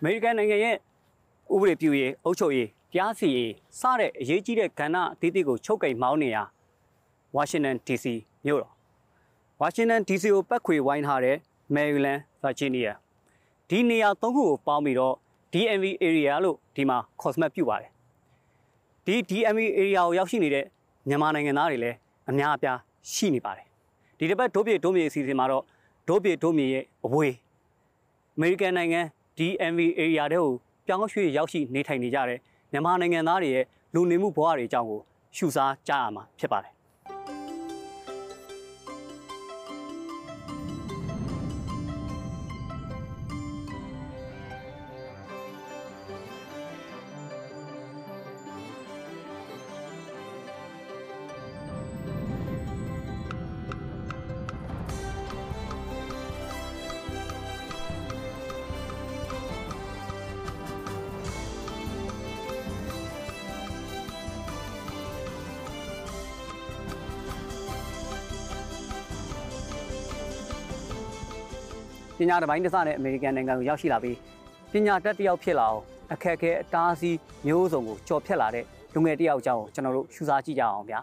အမေရိကန်နိုင်ငံရဲ့ဥပဒေပြုရေးအုပ်ချုပ်ရေးတရားစီရင်စတဲ့အရေးကြီးတဲ့ကဏ္ဍအသီးသီးကိုချုပ်ကိန်မောင်းနေရဝါရှင်တန် DC မြို့တော်ဝါရှင်တန် DC ကိုပတ်ခွေဝိုင်းထားတဲ့ Maryland, Virginia ဒီနေရာသုံးခုကိုပေါင်းပြီးတော့ DMV area လို့ဒီမှာ cosmet ပြုပါတယ်ဒီ DMV area ကိုရောက်ရှိနေတဲ့မြန်မာနိုင်ငံသားတွေလည်းအများအပြားရှိနေပါတယ်ဒီတစ်ပတ်ဒိုးပြေဒိုးမြေအစီအစဉ်မှာတော့ဒိုးပြေဒိုးမြေရဲ့အဝေးအမေရိကန်နိုင်ငံ DMV area တဲ့ကိုပြောင်းရွှေ့ရောက်ရှိနေထိုင်နေကြတဲ့မြန်မာနိုင်ငံသားတွေရဲ့လူနေမှုဘဝတွေအကြောင်းကိုရှုစားကြားရမှာဖြစ်ပါတယ် ပညာတစ်ပိုင်းတစ်စနဲ့အမေရိကန်နိုင်ငံကိုရောက်ရှိလာပြီးပညာတတ်တစ်ယောက်ဖြစ်လာအောင်အခက်အခဲအတားအဆီးမျိုးစုံကိုကြော်ဖြတ်လာတဲ့လူငယ်တစ်ယောက်အကြောင်းကိုကျွန်တော်တို့ရှုစားကြည့်ကြအောင်ဗျာ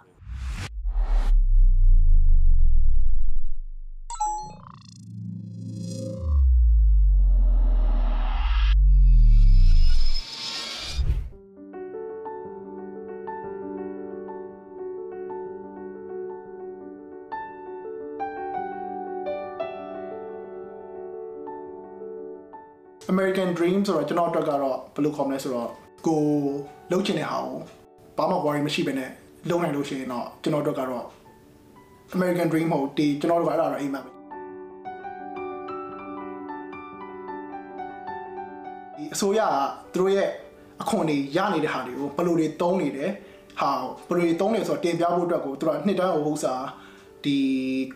American Dream ဆိုတော့ကျွန်တော်အတွက်ကတော့ဘယ်လိုခေါ်မလဲဆိုတော့ကိုလှုပ်ချင်တဲ့ဟာကိုဘာမှ worry မရှိဘဲနဲ့လုပ်နိုင်လို့ရှိရင်တော့ကျွန်တော်အတွက်ကတော့ American Dream ဟုတ်ဒီကျွန်တော်တို့ကအဲ့ဒါတော့အိမ်မှာပဲဒီအစိုးရကသူတို့ရဲ့အခွန်တွေရနေတဲ့ဟာတွေကိုဘယ်လိုတွေတုံးနေတယ်ဟာဘယ်လိုတွေတုံးနေဆိုတော့တင်ပြဖို့အတွက်ကိုသူတို့ကနှစ်တန်းဟိုဥစားဒီ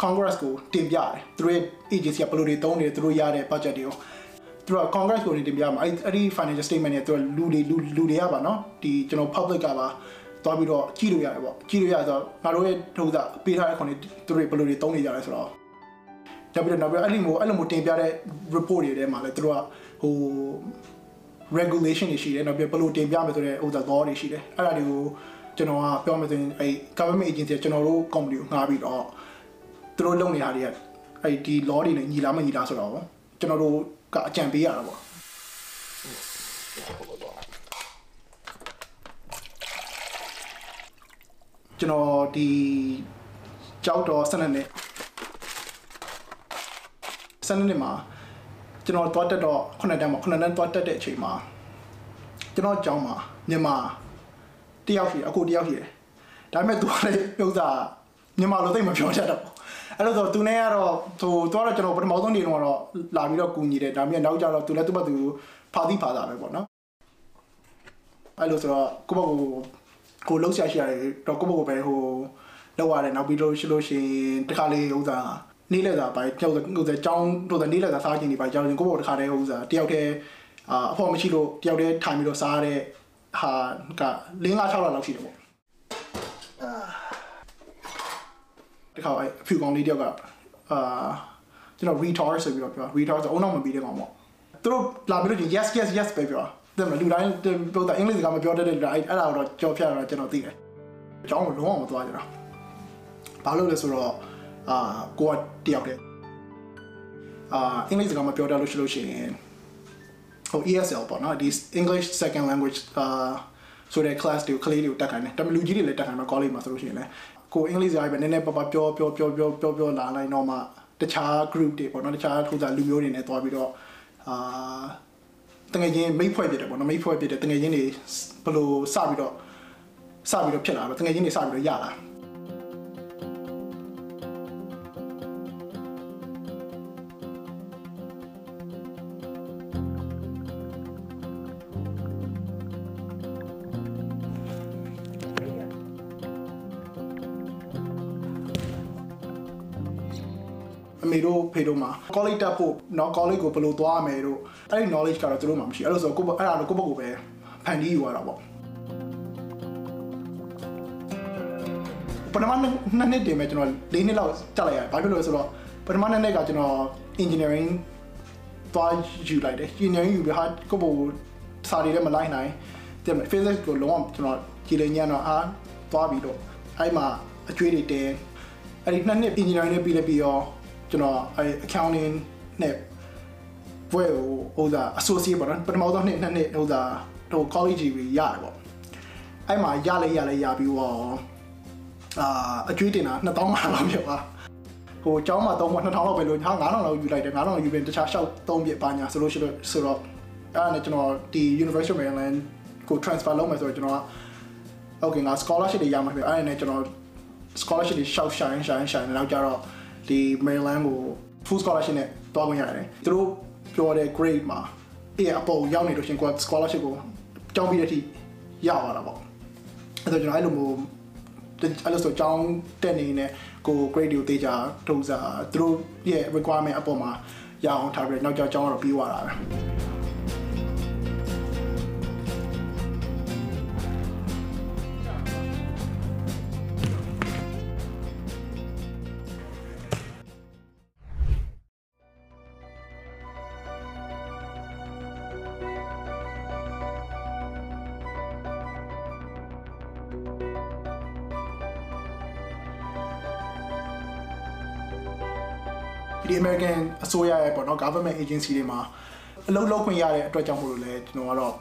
Congress ကိုတင်ပြတယ်သူတို့ရဲ့ agency ကဘယ်လိုတွေတုံးနေတယ်သူတို့ရတဲ့ budget တွေကို သူတို့က Congress ကိုနေတင်ပြမှာအဲ့အဲ့ဒီ financial statement တွေသူတို့လူတွေလူလူတွေရပါနော်ဒီကျွန်တော် public ကပါသွားပြီးတော့ကြည့်လို့ရတယ်ပေါ့ကြည့်လို့ရဆိုတော့ငါတို့ရဲ့ထုံးစပေးထားတဲ့ခွန်တွေသူတို့ဘယ်လိုတွေတုံးနေကြလဲဆိုတော့နောက်ပြီးတော့နောက်ပြီးအဲ့လိုမျိုးအဲ့လိုမျိုးတင်ပြတဲ့ report တွေထဲမှာလည်းသူတို့ကဟို regulation တွေရှိတယ်နောက်ပြီးဘယ်လိုတင်ပြမယ်ဆိုတဲ့ဥစ္စာ law တွေရှိတယ်အဲ့ဒါတွေကိုကျွန်တော်ကပြောမယ်ဆိုရင်အဲ့ government agency ကကျွန်တော်တို့ company ကိုငှားပြီးတော့သူတို့လုပ်နေတာတွေကအဲ့ဒီ law တွေနဲ့ညီလားမညီလားဆိုတော့ကျွန်တော်တို့ ကအကြံပေးရတာပေါ့ကျွန်တော်ဒီကြောက်တော့12နှစ်12နှစ်မှာကျွန်တော်တွားတက်တော့ခုနှစ်တန်းမှာခုနှစ်တန်းတွားတက်တဲ့အချိန်မှာကျွန်တော်ကြောင်းမှာမြန်မာတယောက်ရှိတယ်အကိုတယောက်ရှိတယ်ဒါပေမဲ့သူကလည်းဥစ္စာမြန်မာလိုသိမပြောတတ်တော့ အဲ့လိုဆိုသူနဲ့ကတော့သူတော့ကျွန်တော်ပထမဆုံးနေတော့လာပြီးတော့ကူညီတယ်ဒါပေမဲ့နောက်ကျတော့သူလည်းသူ့ဘက်သူဖာတိဖာတာပဲပေါ့နော်အဲ့လိုဆိုတော့ကိုယ့်ဘက်ကိုကိုလှုပ်ရှားရှိရတယ်တော့ကိုယ့်ဘက်ကိုပဲဟိုလောက်ရတယ်နောက်ပြီးတော့ရှိလို့ရှိရင်တခါလေးဥစ္စာနေလက်သာပိုင်းကြောက်ဥစ္စာចောင်းတို့နေလက်သာစားခြင်းဒီပိုင်းကြောက်ရင်ကိုယ့်ဘက်တခါတည်းဥစ္စာတယောက်တည်းအာအဖို့မရှိလို့တယောက်တည်းထိုင်ပြီးတော့စားရတဲ့ဟာက၄၅6လောက်ရှိတယ်ပေါ့ တခါအဖြူကောင်လေးတယောက်ကအာကျွန်တော် retard ဆိုပြီးတော့ပြော retard ဆိုအုံနောက်မပြီးတဲ့ကောင်ပေါ့သူတို့လာပြီးလို့ yes yes yes ပဲပြောတယ်မလူတိုင်းပြောတာအင်္ဂလိပ်စကားမပြောတတ်တဲ့လူတိုင်းအဲ့ဒါတော့ကြော်ဖြတ်တော့ကျွန်တော်သိတယ်အကြောင်းကိုလုံးဝမသွားကြတော့ဘာလို့လဲဆိုတော့အာကိုကတယောက်တည်းအာအင်္ဂလိပ်စကားမပြောတတ်လို့ရှိလို့ရှိရင်ဟို ESL ပေါ့နော်ဒီ English second language အာဆိုတဲ့ class တွေကိုကလေးတွေကိုတက်ခိုင်းတယ်တမလူကြီးတွေလည်းတက်ခိုင်းမှာ college မှာဆိုလို့ရှိရင်လည်း ကိုအင်္ဂလိပ်စကားပဲနည်းနည်းပပပြောပြောပြောပြောပြောပြောလာလိုက်တော့မှတခြား group တွေပေါ့နော်တခြားထူးခြားလူမျိုးတွေနဲ့တွားပြီးတော့အာတငယ်ချင်းမိတ်ဖွဲ့ဖြစ်တယ်ပေါ့နော်မိတ်ဖွဲ့ဖြစ်တယ်တငယ်ချင်းတွေဘယ်လိုစပြီးတော့စပြီးတော့ဖြစ်လာတော့တငယ်ချင်းတွေစပြီးတော့ရလာအ မေတို့ဖေတို့မှာ college တက်ဖို့เนาะ college ကိုဘယ်လိုသွားရမယ်တို့အဲ့ဒီ knowledge ကတော့သူတို့မှမရှိအဲ့လိုဆိုကိုယ့်ဘအဲ့ဒါတော့ကိုယ့်ဘက်ကိုပဲဖန်တီးယူရတာပေါ့ပထမနှစ်နှစ်တည်းမဲ့ကျွန်တော်၄နှစ်လောက်တက်လိုက်ရတယ်ဘာဖြစ်လို့လဲဆိုတော့ပထမနှစ်နှစ်ကကျွန်တော် engineering သွားယူလိုက်တယ်ညဉ့်ယူပြီးဟာကိုယ့်ဘိုစာတွေလည်းမလိုက်နိုင်တဲ့ physics ကိုလုံးဝကျွန်တော်ကြည်လင်ညံ့တော့အားသွားပြီးတော့အဲ့မှာအကျွေးတွေတဲအဲ့ဒီနှစ်နှစ် engineering နဲ့ပြီးလဲပြီးရော ကျွန်တော်အဲ့ accounting နဲ့ဘွဲကိုဟိုသာ associate ပေါ့နော်ပထမဆုံးနှစ်နှစ်နှစ်ဟိုသာဟို college ကြီးရတယ်ပေါ့အဲ့မှာရလဲရလဲရပြီးတော့အာအကျွေးတင်တာ2000လောက်ဖြစ်သွားဟိုကျောင်းမှာတော့2000လောက်ပဲလို့ဟာ9000လောက်ယူလိုက်တယ်9000လောက်ယူပြီးတခြားရှောက်3ပြပါညာဆိုလို့ရှိလို့ဆိုတော့အဲ့ဒါနဲ့ကျွန်တော်ဒီ University of Maryland ကို transfer လုပ်မယ်ဆိုတော့ကျွန်တော်က okay ငါ scholarship တွေရမှာပဲအဲ့ဒါနဲ့ကျွန်တော် scholarship တွေရှောက်ရှိုင်းရှိုင်းရှိုင်းနောက်ကြတော့ ဒီ Maryland ကို full scholarship နဲ့တွားဝင်ရတယ်သူတို့ပြောတဲ့ grade မှာအေးအပေါ်ရောက်နေလို့ရှင်ကို scholarship ကိုကြောင်းပြီးတဲ့အထိရသွားတာပေါ့အဲ့တော့ကျွန်တော်အဲ့လိုမျိုးအဲ့လိုဆိုကြောင်းတက်နေနေကို grade ကိုတေးကြထုံးစားသူတို့ရဲ့ requirement အပေါ်မှာရအောင်ထားပြီးနောက်ကြောင်းကြောင်းတော့ပြီးသွားတာပဲ ဒီ American အစိုးရရဲ့ပေါ့နော် government agency တွေမှာအလုပ်လုပ်ခွင့်ရတဲ့အတွက်ကြောင့်မို့လို့လဲကျွန်တော်ကတော့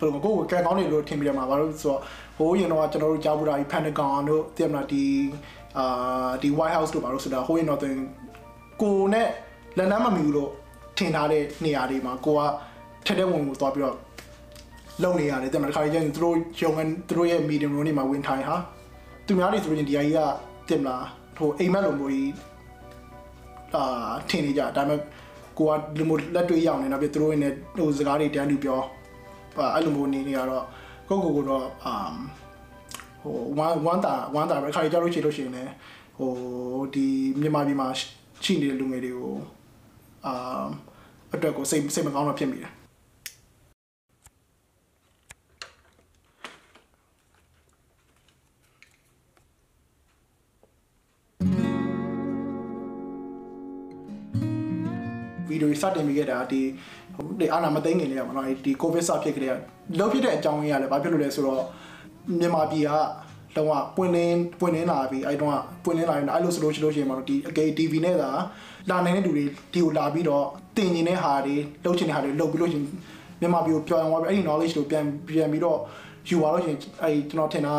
ဘယ်လိုကိုယ်ကကံကောင်းနေလို့ထင်ပြီးတယ်မှာဘာလို့ဆိုတော့ဟိုရင်တော့ကျွန်တော်တို့ကြားဘူးတာဒီ Pentagon တို့တည်မလားဒီအာဒီ White House တို့ဘာလို့ဆိုတာဟိုရင်တော့ကိုနဲ့လက်နမ်းမမီဘူးလို့ထင်ထားတဲ့နေရာတွေမှာကိုကထက်တဲ့ဝင်ကိုသွားပြီးတော့လုံနေရတယ်တဲ့မှာတစ်ခါကျရင်သူတို့ရုံငန်းသူတို့ရဲ့ medium room တွေမှာဝင်ထိုင်ဟာသူများတွေဆိုရင်ဒီအကြီးကတင်မလားဟိုအိမ်မက်လိုမျိုးကြီး အာထင်နေကြဒါပေမဲ့ကိုကလူမျိုးလက်တွေ့ရောက်နေတာပြသူတို့နဲ့ဟိုစကားတွေတန်းတူပြောအဲ့လိုမျိုးနေနေရတော့ကိုကိုကိုတော့အာဟိုဝမ်ဝမ်တာဝမ်တာပဲခါကြလို့ရှိလို့ရှိရင်လည်းဟိုဒီမြန်မာပြည်မှာရှိနေတဲ့လူငယ်တွေကိုအာအတွက်ကိုစိတ်စိတ်မကောင်းတော့ဖြစ်မိတယ် ဗီဒီယိုစတင်မိခဲ့တာဒီဒီအာနာမသိငင်လေးကပေါ့နော်ဒီကိုဗစ်စဖြစ်ကြတဲ့လောက်ဖြစ်တဲ့အကြောင်းရင်းကလည်းဘာဖြစ်လို့လဲဆိုတော့မြန်မာပြည်ကလုံးဝပွင့်လင်းပွင့်လင်းလာပြီးအဲ့တော့ပွင့်လင်းလာရင်အဲ့လိုဆိုလို့ရှိလို့ရှိရင်ပေါ့နော်ဒီအကေ TV နဲ့သာလာနေတဲ့လူတွေဒီကိုလာပြီးတော့တင်ကျင်တဲ့ဟာတွေလှုပ်ချင်တဲ့ဟာတွေလှုပ်ပြီးလို့ရှိရင်မြန်မာပြည်ကိုပြောင်းသွားပြီးအဲ့ဒီ knowledge ကိုပြန်ပြန်ပြီးတော့ယူသွားလို့ရှိရင်အဲ့ကျွန်တော်ထင်တာက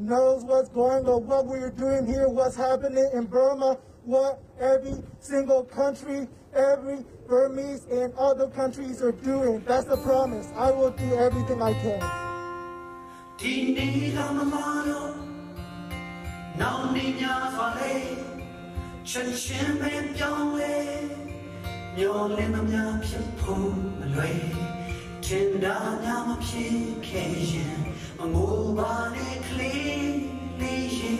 knows what's going on, what we're doing here, what's happening in Burma, what every single country, every Burmese and other countries are doing. That's the promise. I will do everything I can. ဒီနေ့လာမမတော့နောင်နေများစွာလေချက်ချင်းပဲပြောင်းလဲမျောလင်းသမျှဖြစ်ဖို့မလွယ်ထင်တာများမဖြစ်ခဲ့ရင် မငိုပါနဲ့ကလေးလေးရင်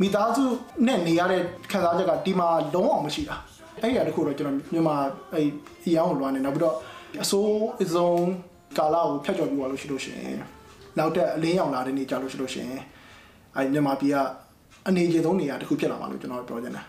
မိသားစုနဲ့နေရတဲ့ခံစားချက်ကဒီမှာလုံးအောင်မရှိတာအဲ့ဒီအရာတစ်ခုတော့ကျွန်တော်မြန်မာအဲ့အရောင်းကိုလွှမ်းနေနောက်ပြီးတော့အစိုးအစုံကာလာကိုဖြတ်ကျော်ပြီးသွားလို့ရှိလို့ရှိရင်နောက်တက်အလင်းရောင်လာတဲ့နေကြလို့ရှိလို့ရှိရင်အဲ့မြန်မာပြည်ကအနေအကျဆုံးနေရာတစ်ခုဖြစ်လာမှာလို့ကျွန်တော်ပြောချင်တယ်